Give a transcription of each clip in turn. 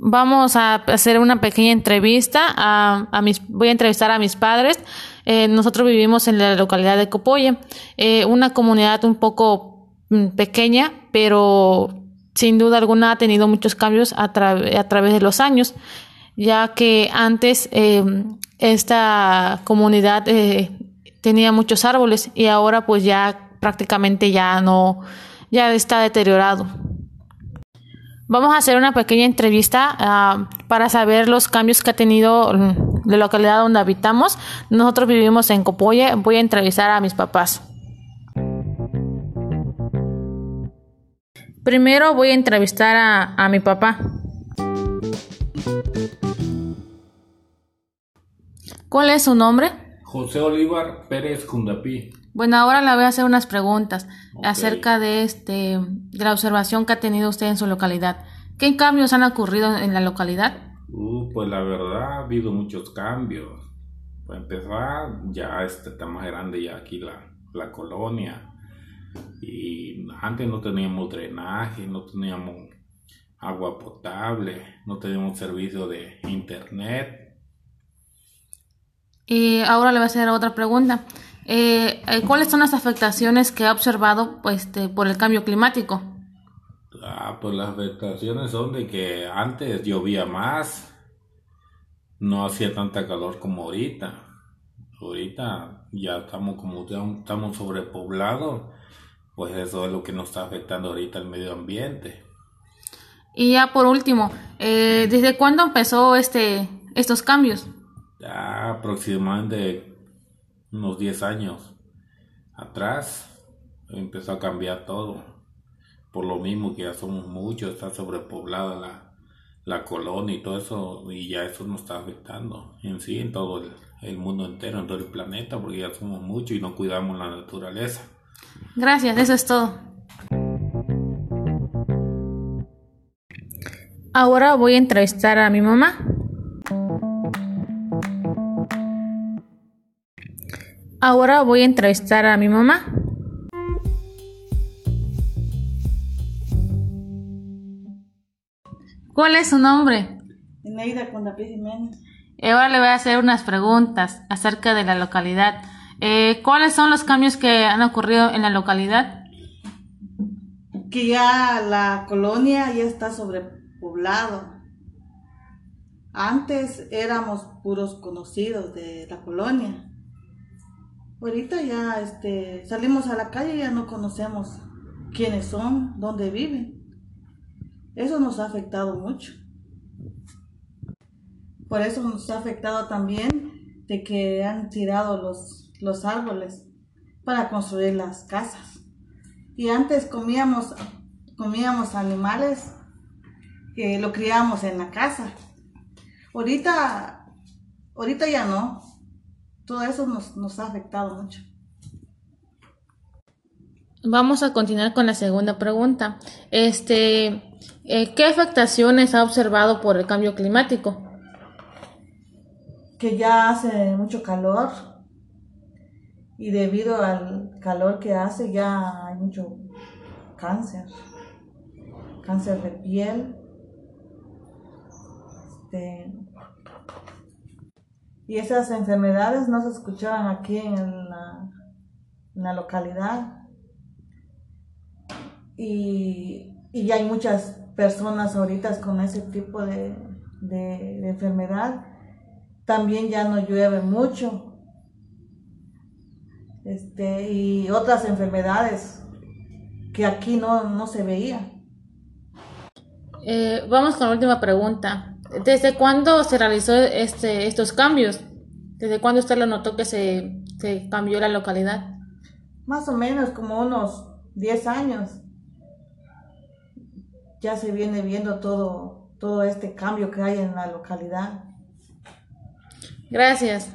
Vamos a hacer una pequeña entrevista. A, mis, voy a entrevistar a mis padres. Eh, nosotros vivimos en la localidad de Copoye, eh, una comunidad un poco mm, pequeña, pero sin duda alguna ha tenido muchos cambios a, través de los años, ya que antes eh, esta comunidad tenía muchos árboles y ahora pues ya prácticamente ya no, ya está deteriorado. Vamos a hacer una pequeña entrevista ah, para saber los cambios que ha tenido la localidad donde habitamos. Nosotros vivimos en Copoye. Voy a entrevistar a mis papás. Primero voy a entrevistar a, a mi papá. ¿Cuál es su nombre? José Olivar Pérez Cundapí. Bueno, ahora le voy a hacer unas preguntas acerca de este de la observación que ha tenido usted en su localidad. ¿Qué cambios han ocurrido en la localidad? Uh, pues la verdad ha habido muchos cambios. Para empezar, ya este, está más grande ya aquí la, la colonia. Y antes no teníamos drenaje, no teníamos agua potable, no teníamos servicio de internet. Y ahora le voy a hacer otra pregunta. Eh, eh, ¿Cuáles son las afectaciones que ha observado pues, este, por el cambio climático? Ah, pues las afectaciones son de que antes llovía más, no hacía tanta calor como ahorita. Ahorita ya estamos como ya estamos sobrepoblados, pues eso es lo que nos está afectando ahorita el medio ambiente. Y ya por último, eh, ¿desde cuándo empezó este estos cambios? Ya aproximadamente unos 10 años atrás empezó a cambiar todo. Por lo mismo que ya somos muchos, está sobrepoblada la, la colonia y todo eso, y ya eso nos está afectando en sí, en todo el, mundo entero, en todo el planeta, porque ya somos muchos y no cuidamos la naturaleza. Gracias, eso es todo. Ahora voy a entrevistar a mi mamá. Ahora voy a entrevistar a mi mamá. ¿Cuál es su nombre? Eneida Condapí Jiménez. Ahora le voy a hacer unas preguntas acerca de la localidad. Eh, ¿Cuáles son los cambios que han ocurrido en la localidad? Que ya la colonia ya está sobrepoblado. Antes éramos puros conocidos de la colonia Ahorita ya este, salimos a la calle y ya no conocemos quiénes son, dónde viven. Eso nos ha afectado mucho. Por eso nos ha afectado también de que han tirado los, los árboles para construir las casas. Y antes comíamos, comíamos animales que lo criábamos en la casa. Ahorita, ahorita ya no todo eso nos, ha afectado mucho. Vamos a continuar con la segunda pregunta. Este, eh, ¿Qué afectaciones ha observado por el cambio climático? Que ya hace mucho calor y debido al calor que hace ya hay mucho cáncer, cáncer de piel, este, y esas enfermedades no se escuchaban aquí en la, localidad. Y, y, hay muchas personas ahorita con ese tipo de, enfermedad. También ya no llueve mucho. Este, y otras enfermedades que aquí no, se veía. Eh, vamos con la última pregunta. ¿Desde cuándo se realizó este, estos cambios? ¿Desde cuándo usted lo notó que se, cambió la localidad? Más o menos como unos 10 años. Ya se viene viendo todo, todo este cambio que hay en la localidad. Gracias.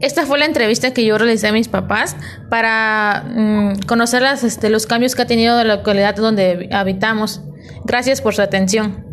Esta fue la entrevista que yo realicé a mis papás para mm, conocer las, este, los cambios que ha tenido la localidad donde habitamos. Gracias por su atención.